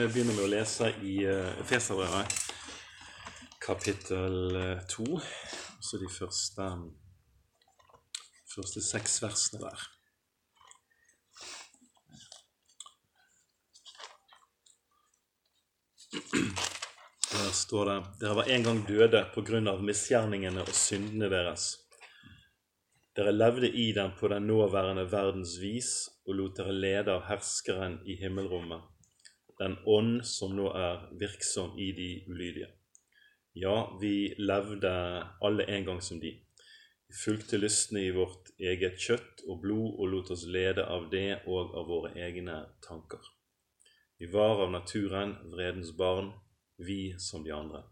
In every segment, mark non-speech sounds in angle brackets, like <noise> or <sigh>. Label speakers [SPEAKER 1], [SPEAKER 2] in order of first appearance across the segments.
[SPEAKER 1] Vi begynner med å lese i Feserbrevet, kapittel uh, to. Altså de første, første seks versene der. Der står det Dere var en gang døde på grunn av misgjerningene og syndene deres. Dere levde i dem på den nåværende verdens vis og lot dere lede av herskeren i himmelrommet, den ånd som nå er virksom i de ulydige. Ja, vi levde alle en gang som de. Vi fulgte lystne i vårt eget kjøtt og blod og lot oss lede av det og av våre egne tanker. Vi var av naturen vredens barn, vi som de andre.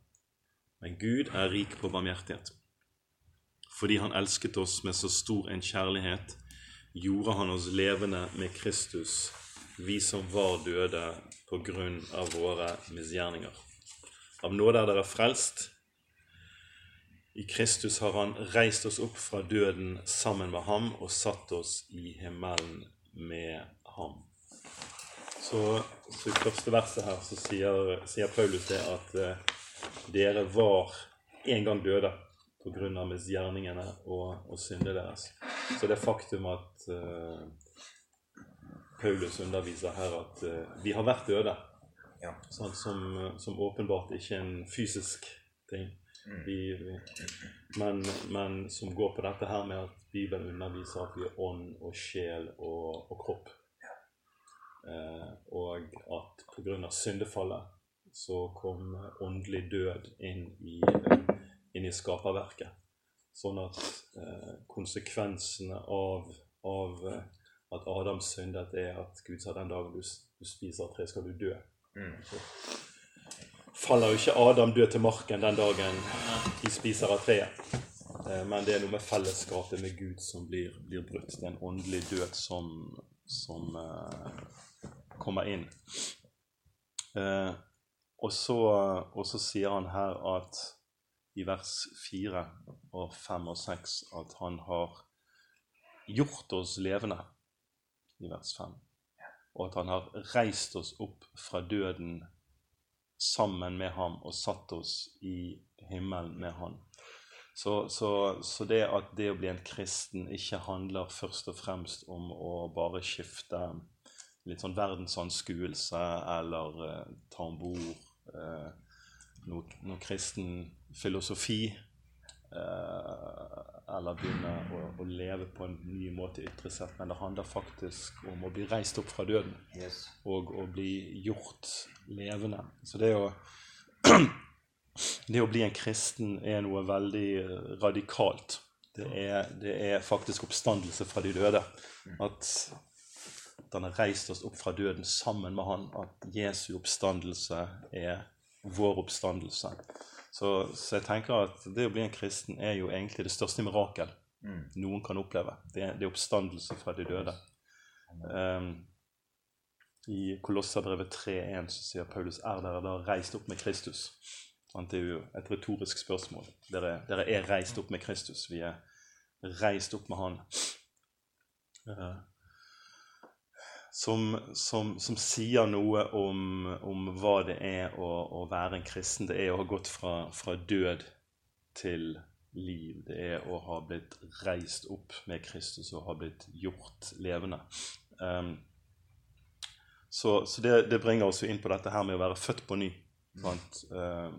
[SPEAKER 1] Men Gud er rik på barmhjertighet. Fordi Han elsket oss med så stor en kjærlighet, gjorde Han oss levende med Kristus, vi som var døde på grunn av våre misgjerninger. Av nåde er dere frelst. I Kristus har Han reist oss opp fra døden sammen med ham og satt oss i himmelen med ham. Så, så, I første verset her så sier, sier Paulus det at eh, dere var en gang døde pga. misgjerningene og, og syndene deres. Så det faktum at eh, Paulus underviser her at eh, vi har vært døde,
[SPEAKER 2] Ja.
[SPEAKER 1] sånn, som, som åpenbart ikke er en fysisk ting,
[SPEAKER 2] Mm.
[SPEAKER 1] vi, vi, men, men som går på dette her med at Bibelen underviser at vi er ånd og sjel og, og kropp. Eh, og at pga. syndefallet så kom åndelig død inn i, inn i skaperverket. Sånn at eh, konsekvensene av, av eh, at Adams synd er at Gud sa den dagen du, du spiser av tre, skal du dø.
[SPEAKER 2] Mm.
[SPEAKER 1] Så faller jo ikke Adam død til marken den dagen de spiser av treet. Eh, Men det er noe med fellesskapet med Gud som blir, blir brutt. Det er en åndelig død som, som uh, kommer inn. Uh, og, så, og så sier han her at i vers 4 og 5 og 6 at han har gjort oss levende, i vers 5. Og at han har reist oss opp fra døden sammen med ham og satt oss i himmelen med han. Så, så, så det at det å bli en kristen ikke handler først og fremst om å bare skifte litt sånn verdensanskuelse eller eh, ta om bord eh, noe, noe kristen filosofi. Eh, eller begynne å, å leve på en ny måte ytre sett. Men det handler faktisk om å bli reist opp fra døden
[SPEAKER 2] Yes.
[SPEAKER 1] og å bli gjort levende. Så det å, <clears throat> det å bli en kristen er noe veldig eh, radikalt. Det er, det er faktisk oppstandelse fra de døde. At, at han har reist oss opp fra døden sammen med han. At Jesu oppstandelse er vår oppstandelse. Så, så jeg tenker at det å bli en kristen er jo egentlig det største mirakel
[SPEAKER 2] Mm.
[SPEAKER 1] noen kan oppleve. Det det er oppstandelse fra de døde. Um, I Kolosserbrevet 3.1 så sier Paulus er dere da reist opp med Kristus. Det er jo et retorisk spørsmål. Dere, dere er reist opp med Kristus. Vi er reist opp med Han. Eh, som, som, som sier noe om, om hva det er å, å være en kristen. Det er å ha gått fra, fra død til liv. Det er å ha blitt reist opp med Kristus og ha blitt gjort levende. Um, så så det, det bringer oss jo inn på dette her med å være født på ny. At, uh,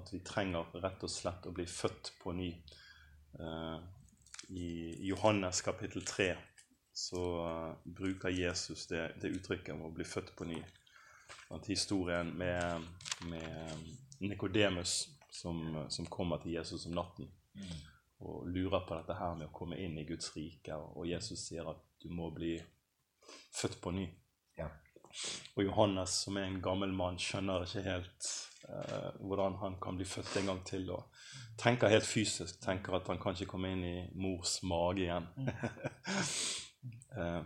[SPEAKER 1] at vi trenger rett og slett å bli født på ny. Uh, I Johannes kapittel 3 så eh, bruker Jesus det, det uttrykket om å bli født på ny. At Historien med, med Nikodemus som, som kommer til Jesus om natten
[SPEAKER 2] Mm.
[SPEAKER 1] og lurer på dette her med å komme inn i Guds rike. Og Jesus sier at du må bli født på ny.
[SPEAKER 2] Ja.
[SPEAKER 1] Og Johannes, som er en gammel mann, skjønner ikke helt eh, hvordan han kan bli født en gang til. Og tenker helt fysisk, tenker at han kan ikke komme inn i mors mage igjen. <laughs> eh,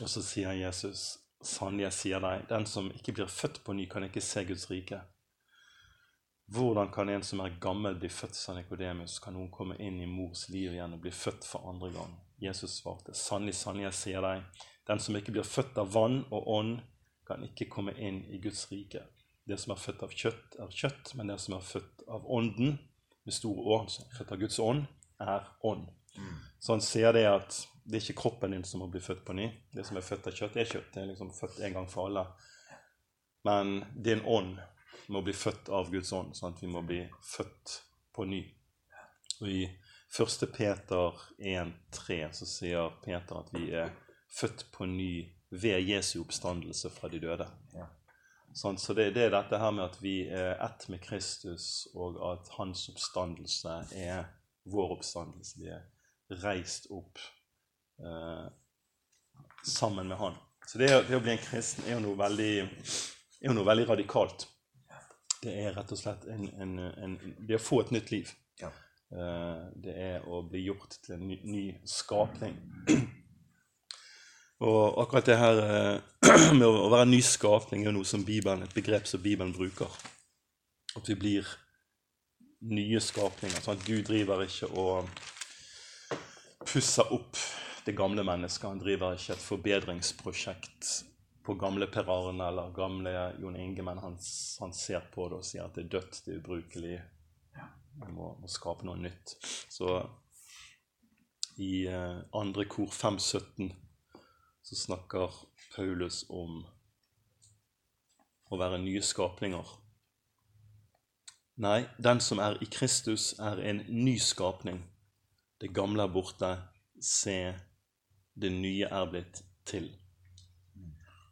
[SPEAKER 1] og så sier Jesus, sannelig jeg sier deg, den som ikke blir født på ny, kan ikke se Guds rike. Hvordan kan en som er gammel, bli født, sa Nikodemus? Kan noen komme inn i mors liv igjen og bli født for andre gang? Jesus svarte, sannelig, sannelig, jeg sier deg, den som ikke blir født av vann og ånd, kan ikke komme inn i Guds rike. Det som er født av kjøtt, er kjøtt, men det som er født av ånden, med store ånd, som er født av Guds ånd, er ånd. Så han ser det at det er ikke kroppen din som må bli født på ny. Det som er født av kjøtt, er kjøtt. Det er liksom født en gang for alle. Men din ånd må bli født av Guds ånd, sånn at vi må bli født på ny. Og I 1. Peter 1,3 så sier Peter at vi er født på ny ved Jesu oppstandelse fra de døde. Sånn, så det, det er dette her med at vi er ett med Kristus, og at hans oppstandelse er vår oppstandelse. Vi er reist opp eh, sammen med han. Så det, det, å bli en kristen er jo noe veldig, er jo noe veldig radikalt. Det er rett og slett en, en, en, det å få et nytt liv.
[SPEAKER 2] Ja.
[SPEAKER 1] Eh, det er å bli gjort til en ny, ny skapning. Og akkurat det her eh, <clears throat> med å være en ny skapning er jo noe som Bibelen, et begrep som Bibelen bruker. At vi blir nye skapninger. sånn at Gud driver ikke og pusser opp det gamle mennesket. Han driver ikke et forbedringsprosjekt på gamle Per Arne eller gamle Jon Inge, men han, han ser på det og sier at det er dødt, det er ubrukelig. Vi må, må skape noe nytt. Så i eh, andre kor 517 så snakker Paulus om å være nye skapninger. Nei, den som er i Kristus, er en ny skapning. Det gamle er borte. Se, det nye er blitt til.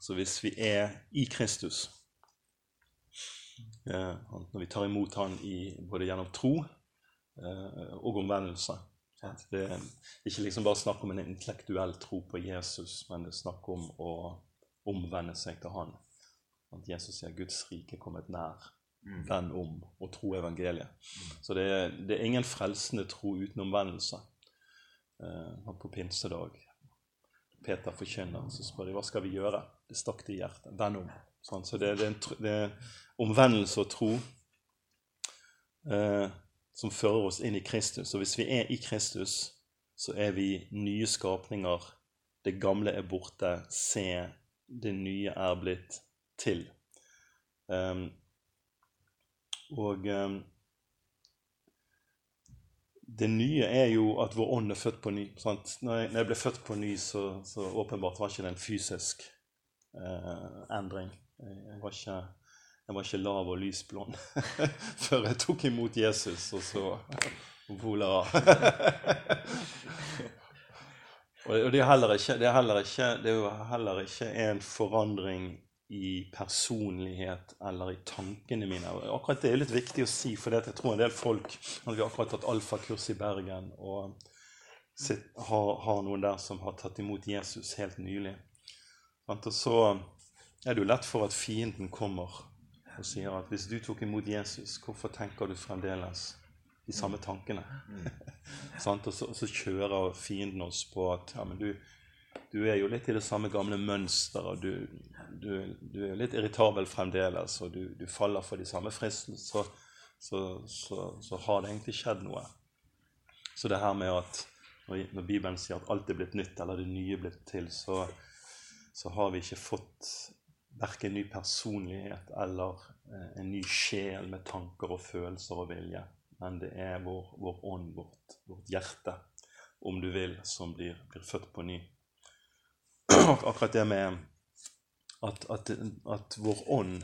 [SPEAKER 1] Så hvis vi er i Kristus, eh, når vi tar imot Han i, både gjennom tro eh, og omvendelse? Det er ikke liksom bare snakk om en intellektuell tro på Jesus, men det er snakk om å omvende seg til Han. At Jesus sier Guds rike er kommet nær.
[SPEAKER 2] Mm.
[SPEAKER 1] Vend om og tro evangeliet. Så det er, det er ingen frelsende tro uten omvendelse. Eh, på pinsedag Peter forkynner, så spør de hva skal vi gjøre. Det stakk det i hjertet. Vend om. Sånn, så det, det, er det er omvendelse og tro eh, som fører oss inn i Kristus. Og hvis vi er i Kristus, så er vi nye skapninger. Det gamle er borte. Se, det nye er blitt til. Ehm, og ehm, det nye er jo at vår ånd er født på ny. Sant? Når, jeg, når jeg ble født på ny, så, så åpenbart var ikke det en fysisk eh, endring. Jeg, var ikke, jeg var ikke lav og lysblond <laughs> før jeg tok imot Jesus, og så vola <laughs> og det, er ikke, det, er ikke, det er jo heller ikke en forandring i personlighet eller i tankene mine. Akkurat Det er litt viktig å si, for jeg tror en del folk at Vi har akkurat tatt alfakurs i Bergen og sitt, har, har, noen der som har tatt imot Jesus helt nylig. Og så er det jo lett for at fienden kommer og sier at hvis du tok imot Jesus, hvorfor tenker du fremdeles de samme tankene? <laughs> og så, så, kjører fienden oss på at ja, men du, du er jo litt i det samme gamle mønsteret. Du, du, du, er litt irritabel fremdeles, og du, du faller for de samme fristelsene. Så, så, så, så, har det egentlig skjedd noe. Så det her med at når Bibelen sier at alt er blitt nytt, eller det nye er blitt til, så, så har vi ikke fått verken ny personlighet eller eh, en ny sjel med tanker og følelser og vilje. Men det er vår, vår ånd, vårt, vårt, hjerte, om du vil, som blir, blir født på ny. <clears throat> Akkurat det med at, at, at vår ånd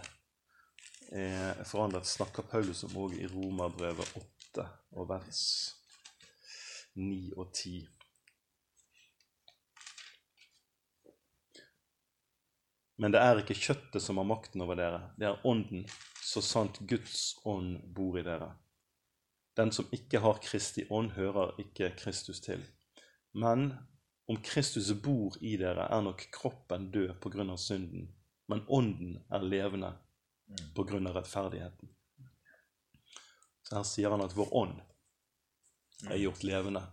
[SPEAKER 1] er forandret, snakker Paulus om òg i Romerbrevet 8 og vers 9 og 10. Men det er ikke kjøttet som har makten over dere, det er ånden, så sant Guds ånd bor i dere. Den som ikke har Kristi ånd, hører ikke Kristus til. Men om Kristus bor i dere, er nok kroppen død av synden, men ånden er levende på grunn av rettferdigheten. Så her sier han at vår ånd er gjort levende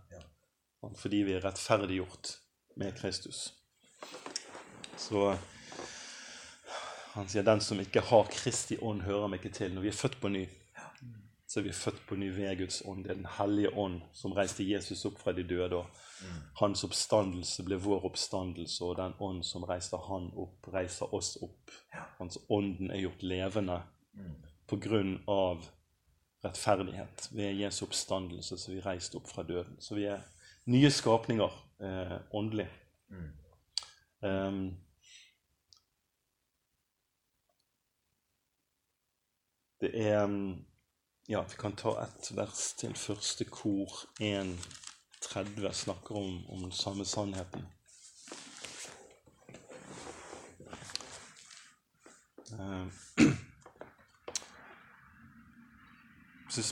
[SPEAKER 1] fordi vi er rettferdiggjort med Kristus. Så han sier 'den som ikke har Kristi ånd, hører meg ikke til'. Når vi er født på ny, så er vi født på ny ved Guds ånd. Det er Den hellige ånd som reiste Jesus opp fra de døde. og Hans oppstandelse ble vår oppstandelse, og den ånd som reiste han opp, reiser oss opp. Hans ånden er gjort levende på grunn av rettferdighet ved Jesu oppstandelse, så vi reiste opp fra døden. Så vi er nye skapninger eh, åndelig. Um, det er Ja, vi kan ta ett vers til. Første kor 1.30 snakker om, om den samme sannheten. <clears throat> Um,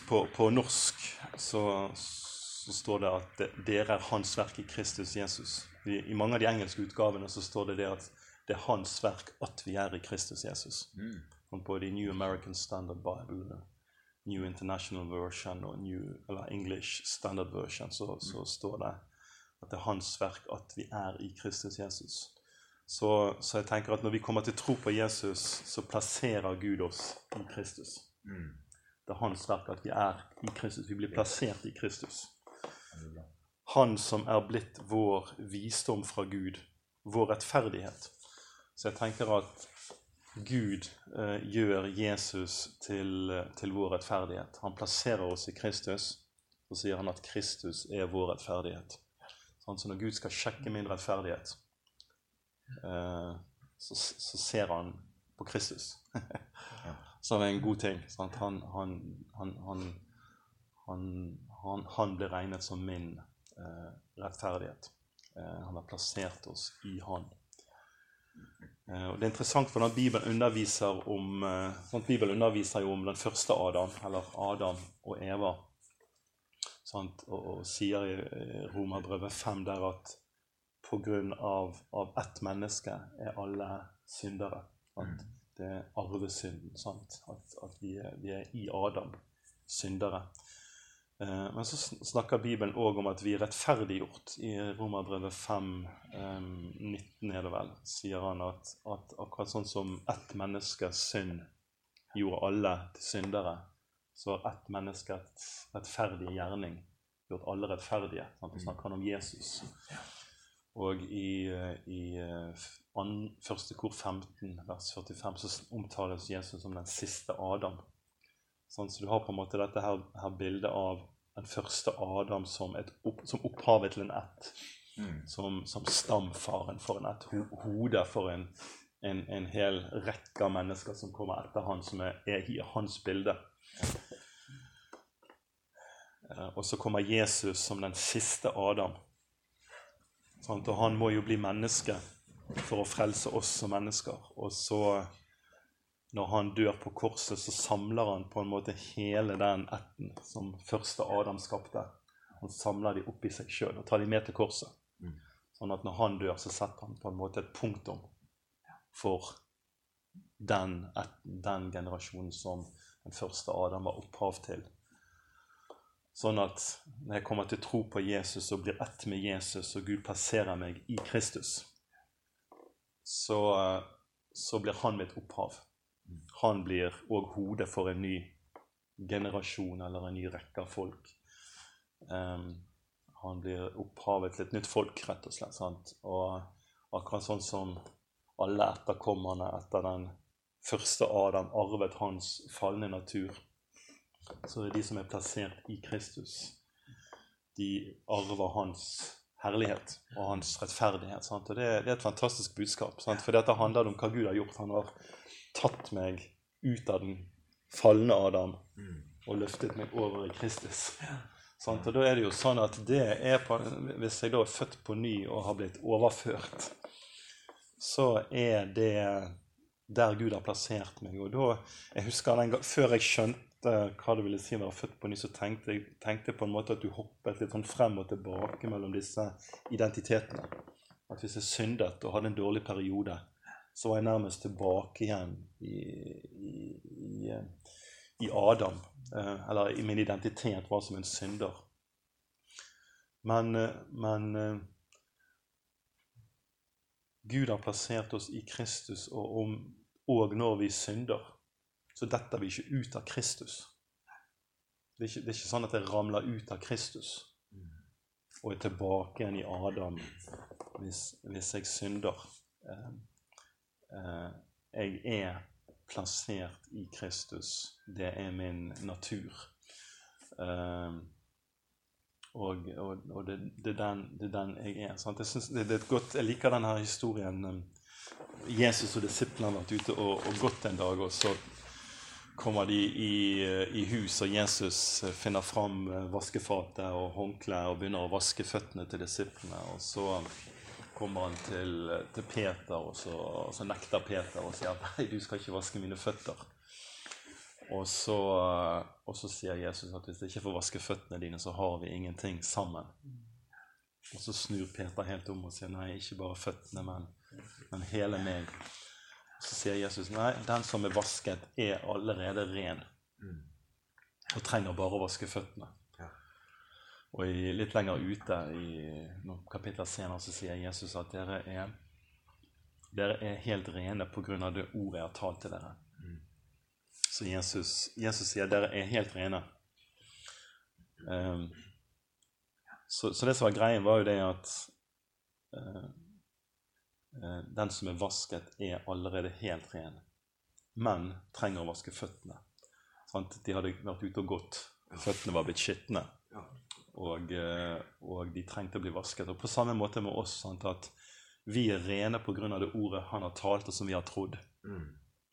[SPEAKER 1] på, på norsk så, så står det at det, dere er hans verk i Kristus Jesus. I, I mange av de engelske utgavene så står det det at det er hans verk at vi er i Kristus Jesus. Mm. Både i New American Standard Bible, New International Version og New, eller English Standard Version så, så står det at det er hans verk at vi er i Kristus Jesus. Så, så jeg tenker at når vi kommer til tro på Jesus, så plasserer Gud oss i Kristus. Det er hans verk at vi er i Kristus. Vi blir plassert i Kristus. Han som er blitt vår visdom fra Gud, vår rettferdighet. Så jeg tenker at Gud eh, gjør Jesus til, eh, til vår rettferdighet. Han plasserer oss i Kristus, og sier han at Kristus er vår rettferdighet. Sånn, så når Gud skal sjekke min rettferdighet, eh, så, så ser han på Kristus. <laughs> som er en god ting. Sant? Han, han, han, han, han, ble regnet som min eh, rettferdighet. Eh, han har plassert oss i han. Eh, og Det er interessant hvordan Bibelen underviser om sånn? Bibelen underviser om den første Adam, eller Adam og Eva. Og, og sier i Romerbrevet 5 der at pga. Av, av ett menneske er alle syndere. At Det er arvesynden. At, at vi, er, vi, er, i Adam, syndere. Eh, men så snakker Bibelen òg om at vi er rettferdiggjort. I Romerbrevet 5, eh, 19 er det vel, sier han at, at akkurat sånn som ett menneskes synd gjorde alle til syndere, så har ett menneskes rettferdige gjerning gjort alle rettferdige. Så snakker han om Jesus. Og i, eh, i eh, første kor 15, vers 45, så omtales Jesus som den siste Adam. Sånn, så du har på en måte dette her, her bildet av den første Adam som, et, som opphavet til en ett. Mm. Som, som, stamfaren for en ett. Ho, hode for en, en, en, hel rekke av mennesker som kommer etter han, som er, er i hans bilde. Eh, og så kommer Jesus som den siste Adam. Sant? Og han må jo bli menneske for å frelse oss som mennesker. Og så, når han dør på korset, så samler han på en måte hele den ætten som første Adam skapte. Han samler de opp i seg sjøl og tar de med til korset. Mm. Sånn at når han dør, så setter han på en måte et punktum for den, den generasjonen som den første Adam var opphav til. Sånn at når jeg kommer til tro på Jesus og blir ett med Jesus, og Gud passerer meg i Kristus, så, så blir han mitt opphav. Han blir òg hodet for en ny generasjon eller en ny rekke av folk. Um, han blir opphavet til et nytt folk, rett og slett. Sant? Og akkurat sånn som alle etterkommerne etter den første Adam arvet hans falne natur, så er det de som er plassert i Kristus, de arver hans herlighet og hans rettferdighet. Sant? Og det, det, er et fantastisk budskap. Sant? For dette handler om hva Gud har gjort. Han har tatt meg ut av den falne Adam og løftet meg over i Kristus. Sant? Og da er det jo sånn at det er på, Hvis jeg da er født på ny og har blitt overført, så er det der Gud har plassert meg. Og da, jeg husker den, Før jeg skjønte hva det ville si å være født på ny, så tenkte jeg tenkte på en måte at du hoppet litt sånn frem og tilbake mellom disse identitetene. At hvis jeg syndet og hadde en dårlig periode, så var jeg nærmest tilbake igjen i, i, i, i Adam. Eh, eller i min identitet var som en synder. Men, eh, men eh, Gud har plassert oss i Kristus, og, om, og når vi synder, så detter vi ikke ut av Kristus. Det er ikke, det er ikke sånn at jeg ramler ut av Kristus og er tilbake igjen i Adam hvis, hvis jeg synder. Eh, eh, jeg er plassert i Kristus. Det er min natur. Eh, og, og, og det, det, er den, det, er den, jeg er. Jeg, synes, det, godt, jeg liker denne historien. Um, Jesus og disiplene har vært ute og, og, gått en dag, og så kommer de i, uh, i hus, og Jesus uh, finner fram vaskefatet og håndkleet og begynner å vaske føttene til disiplene. Og så kommer han til, til Peter, og så, og så, nekter Peter og sier nei, du skal ikke vaske mine føtter. Og så, og så sier Jesus at hvis jeg ikke får vaske føttene dine, så har vi ingenting sammen. Og så snur Peter helt om og sier nei, ikke bare føttene, men men hele meg. Og Så sier Jesus nei, den som er vasket, er allerede ren. Mm. Og trenger bare å vaske føttene. Og i, litt lenger ute, i noen kapitler senere, så sier Jesus at dere er, dere er helt rene pga. det ordet jeg har talt til dere. Mm. Så Jesus, Jesus, sier dere er helt rene. Um, så, så, det som var greien, var jo det at uh, uh, den som er vasket, er allerede helt ren, men trenger å vaske føttene. De hadde vært ute og gått. Føttene var blitt skitne. Og, eh, og, de trengte å bli vasket. Og på samme måte med oss. Sant, at vi er rene pga. det ordet han har talt, og som vi har trodd. Mm.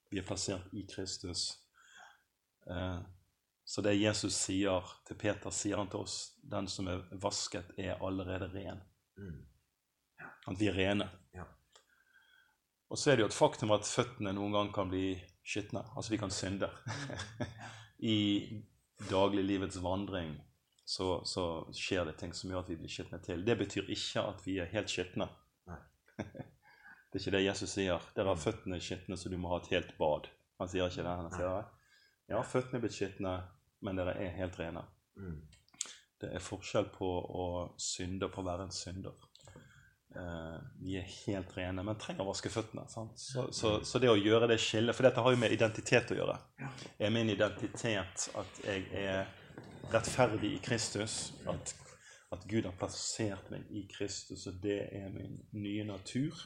[SPEAKER 1] Vi er plassert i Kristus. Eh, så det Jesus sier til Peter, sier han til oss. Den som er vasket, er allerede ren. Mm. At vi er rene. Ja. Og så er det jo et faktum at føttene noen gang kan bli skitne. Altså vi kan synde. <laughs> I dagliglivets vandring så, så, skjer det ting som gjør at vi blir skitne til. Det betyr ikke at vi er helt skitne. <laughs> det er ikke det Jesus sier. Dere har føttene skitne, så du må ha et helt bad. Han sier ikke det. Han sier ja, føttene er blitt skitne, men dere er helt rene. Mm. Det er forskjell på å synde og på å være en synder. Uh, vi er helt rene, men trenger å vaske føttene. Så, så, så, det å gjøre det skillet For dette har jo med identitet å gjøre. Er min identitet at jeg er rettferdig i Kristus? At, at Gud har plassert meg i Kristus, og det er min nye natur?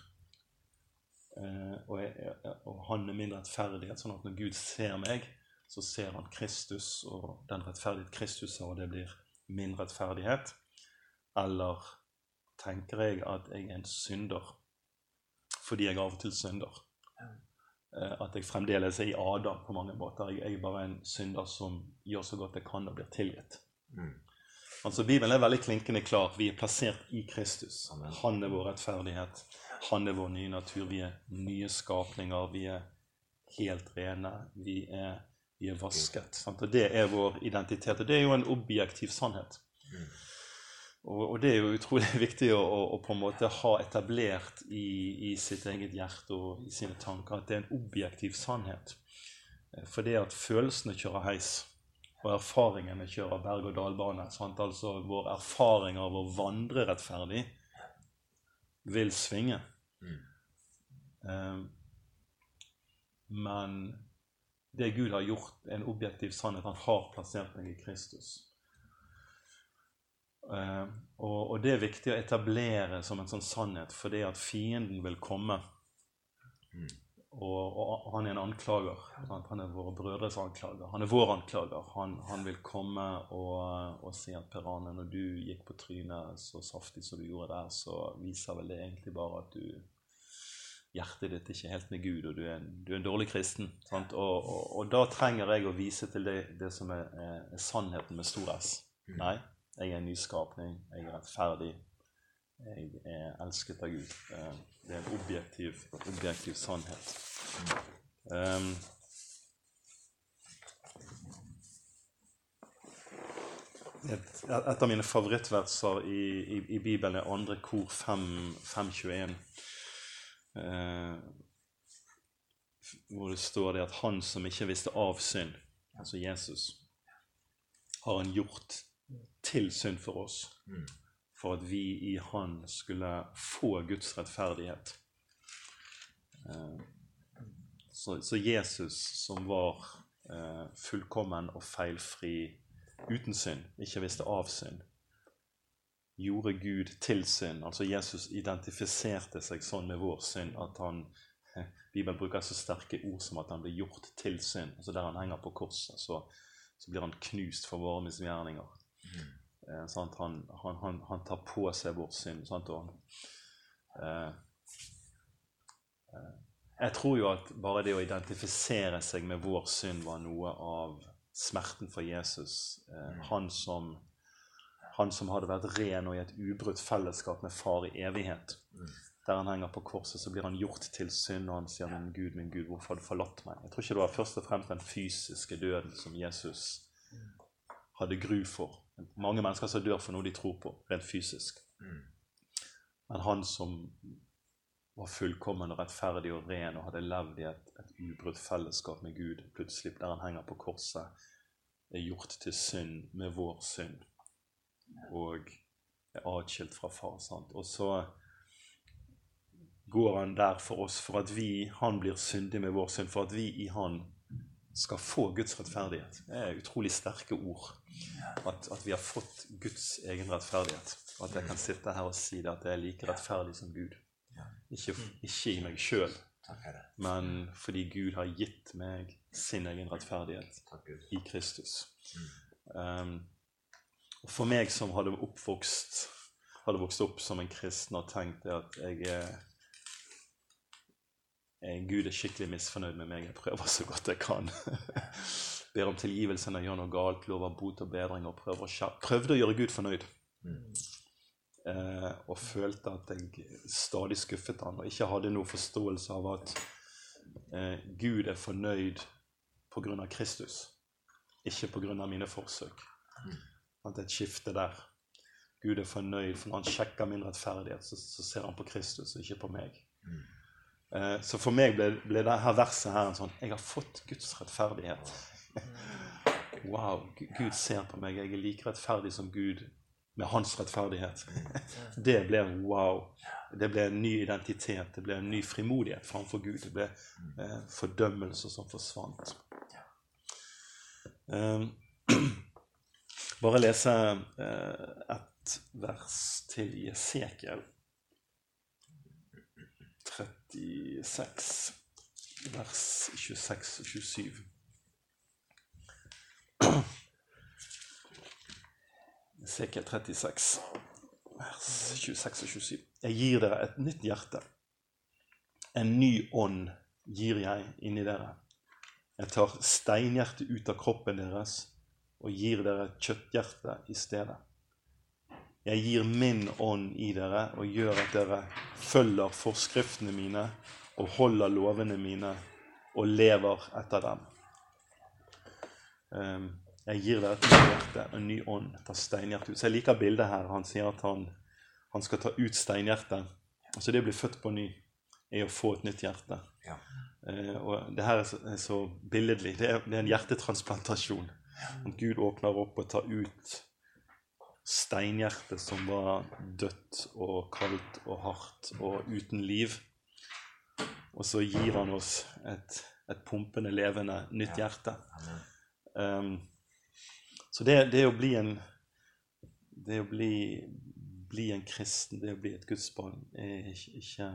[SPEAKER 1] Eh, og, jeg, og, han er min rettferdighet, sånn at når Gud ser meg, så ser han Kristus, og den rettferdighet Kristus har, det blir min rettferdighet. Eller tenker jeg at jeg er en synder fordi jeg av og til synder. Eh, at jeg fremdeles er i Adam på mange måter. Jeg er bare en synder som gjør så godt jeg kan og blir tilgitt. Mm. Altså Bibelen er veldig klinkende klar. Vi er plassert i Kristus. Amen. Han er vår rettferdighet. Han er vår nye natur. Vi er nye skapninger. Vi er helt rene. Vi er, vi er vasket. Sant? Og Det er vår identitet. Og det er jo en objektiv sannhet. Mm. Og, det er jo utrolig <laughs> viktig å, å, på en måte ha etablert i, i, sitt eget hjerte og i sine tanker at det er en objektiv sannhet. Eh, for det at følelsene kjører heis, og erfaringene kjører berg-og-dal-bane. Altså vår erfaring av å vandre rettferdig vil svinge. Mm. Men det Gud har gjort, er en objektiv sannhet. Han har plassert meg i Kristus. Uh, og, og, det er viktig å etablere som en sånn sannhet, fordi at fienden vil komme. Mm. Og, og, han er en anklager. Sant? Han er våre brødres anklager. Han er vår anklager. Han, han vil komme og, og si at Per Arne, når du gikk på trynet så saftig som du gjorde der, så viser vel det egentlig bare at du hjertet ditt ikke er helt med Gud, og du er en, du er en dårlig kristen. Og, og, da trenger jeg å vise til det, det som er, er, er, sannheten med stor S. Mm. Nei, jeg er en nyskapning. Jeg er rettferdig. Jeg er elsket av Gud. Eh, det er en objektiv, objektiv sannhet. Um, et, av mine favorittverser i, i, i Bibelen er andre kor 5.21. Uh, hvor det står det at han som ikke visste av synd, altså Jesus, har han gjort til synd for oss, mm. for at vi i Han skulle få Guds rettferdighet. Eh, så, så Jesus, som var eh, fullkommen og feilfri uten synd, ikke visste av synd, gjorde Gud til synd. Altså Jesus identifiserte seg sånn med vår synd at han <laughs> Bibelen bruker så sterke ord som at han blir gjort til synd. Altså Der han henger på korset, så, så blir han knust for våre misgjerninger. Mm. Eh, han, han, han, han, tar på seg vår synd. Sant? Og, eh, eh, jeg tror jo at bare det å identifisere seg med vår synd var noe av smerten for Jesus. Eh, mm. han, som, han, som, hadde vært ren og i et ubrutt fellesskap med far i evighet. Mm. Der han henger på korset, så blir han gjort til synd, og han sier, 'Min Gud, min Gud, hvorfor har du forlatt meg?' Jeg tror ikke det var først og fremst den fysiske døden som Jesus hadde gru for. Mange mennesker som dør for noe de tror på, rent fysisk. Mm. Men han som var fullkommen og rettferdig og ren og hadde levd i et, et ubrutt fellesskap med Gud, plutselig der han henger på korset, er gjort til synd med vår synd og er atskilt fra far. Sant? Og så går han der for oss, for at vi, han blir syndig med vår synd, for at vi i han skal få Guds rettferdighet. Det er utrolig sterke ord. At, at vi har fått Guds egen rettferdighet. At jeg kan sitte her og si det, at jeg er like rettferdig som Gud. Ikke, ikke i meg sjøl, men fordi Gud har gitt meg sin egen rettferdighet i Kristus. Um, for meg som hadde oppvokst hadde vokst opp som en kristen og tenkt at jeg er Gud er skikkelig misfornøyd med meg. Jeg prøver så godt jeg kan. <laughs> Ber om tilgivelse når jeg gjør noe galt, lover bot og bedring og prøver å prøvde å gjøre Gud fornøyd. Mm eh, og følte at jeg stadig skuffet han, og ikke hadde noe forståelse av at eh, Gud er fornøyd pga. Kristus, ikke pga. mine forsøk. Mm. At det er et skifte der. Gud er fornøyd, for når han sjekker min rettferdighet, så, så ser han på Kristus og ikke på meg. Mm. Eh, så for meg ble, ble dette verset her en sånn Jeg har fått Guds rettferdighet. <laughs> wow, Gud ser på meg. Jeg er like rettferdig som Gud med hans rettferdighet. <laughs> Det ble wow. Det ble en ny identitet, det ble en ny frimodighet framfor Gud. Det ble eh, fordømmelse som forsvant. Eh, <clears throat> bare lese eh, et vers til Jesekiel. Esekiel 36, vers 26 og 27. Sekel 36, vers 26 og 27. Jeg gir dere et nytt hjerte. En ny ånd gir jeg inni dere. Jeg tar steinhjertet ut av kroppen deres og gir dere et kjøtthjerte i stedet. Jeg gir min ånd i dere og gjør at dere følger forskriftene mine og holder lovene mine og lever etter dem. Um, jeg gir dere et nytt hjerte, en ny ånd. etter steinhjertet. Så jeg liker bildet her. Han sier at han, han skal ta ut steinhjertet. Altså det å bli født på ny er å få et nytt hjerte. Ja. Eh, og det her er så, er så billedlig. Det er, det er, en hjertetransplantasjon. At Gud åpner opp og tar ut steinhjertet som var dødt og kaldt og hardt og uten liv. Og så gir han oss et, et pumpende, levende nytt hjerte. Um, så det, det, å bli en det å bli, bli, en kristen, det å bli et gudsbarn, er ikke, ikke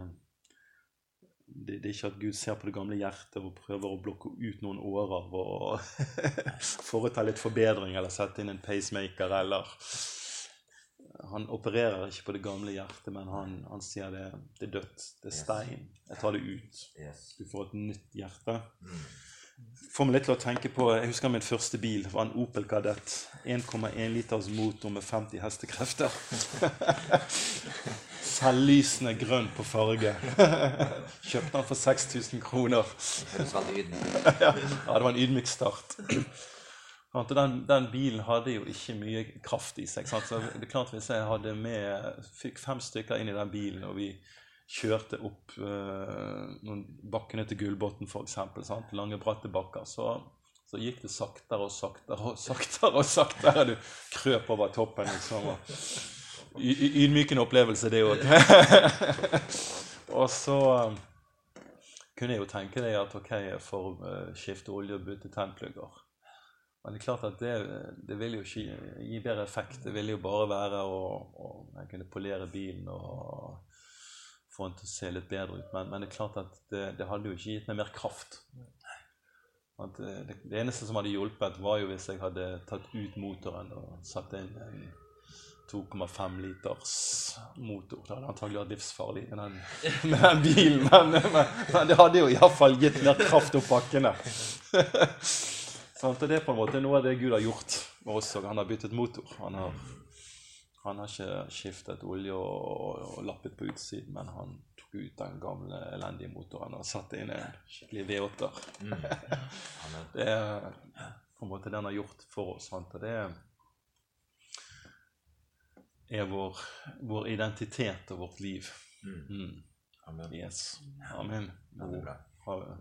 [SPEAKER 1] det, det, er ikke at Gud ser på det gamle hjertet og prøver å blokke ut noen årer og <laughs> foreta litt forbedring eller sette inn en pacemaker eller Han opererer ikke på det gamle hjertet, men han, han sier det, det er dødt. Det er stein. Jeg tar det ut. Du får et nytt hjerte. Mm får meg litt til å tenke på Jeg husker min første bil var en Opel Kadett. 1,1 liters motor med 50 hestekrefter. <laughs> Selvlysende grønn på farge. <laughs> Kjøpte den for 6000 kroner. <laughs> ja, det var en ydmyk start. Den, den, bilen hadde jo ikke mye kraft i seg. Så det er klart Hvis jeg hadde med, fikk fem stykker inn i den bilen, og vi kjørte opp uh, noen bakkene til Gullbotn f.eks., lange, bratte bakker, så, så, gikk det saktere og saktere og saktere. og saktere. Du krøp over toppen. liksom. Ydmykende opplevelse, det òg. <laughs> og så um, kunne jeg jo tenke deg at ok, jeg får uh, skifte olje og bytte tennplugger. Men det er klart at det, det vil jo ikke gi bedre effekt. Det ville jo bare være å, å kunne polere bilen og få den til å se litt bedre ut. Men, men det er klart at det, det hadde jo ikke gitt meg mer kraft. Det, det, det eneste som hadde hjulpet, var jo hvis jeg hadde tatt ut motoren og satt inn en 2,5 liters motor. Det hadde antagelig vært livsfarlig med den, med den bilen, men, men, men det hadde jo iallfall gitt mer kraft opp bakkene. <laughs> Sant? Og det er på en måte noe av det Gud har gjort med oss òg. Han har byttet motor. Han har, han har ikke skiftet olje og, og, lappet på utsiden, men han tok ut den gamle, elendige motoren og satte inn en skikkelig V8-er. det er på en måte det han har gjort for oss. Sant? Og det er vår, vår identitet og vårt liv. Mm.
[SPEAKER 2] Amen.
[SPEAKER 1] Yes. Amen. Ha det.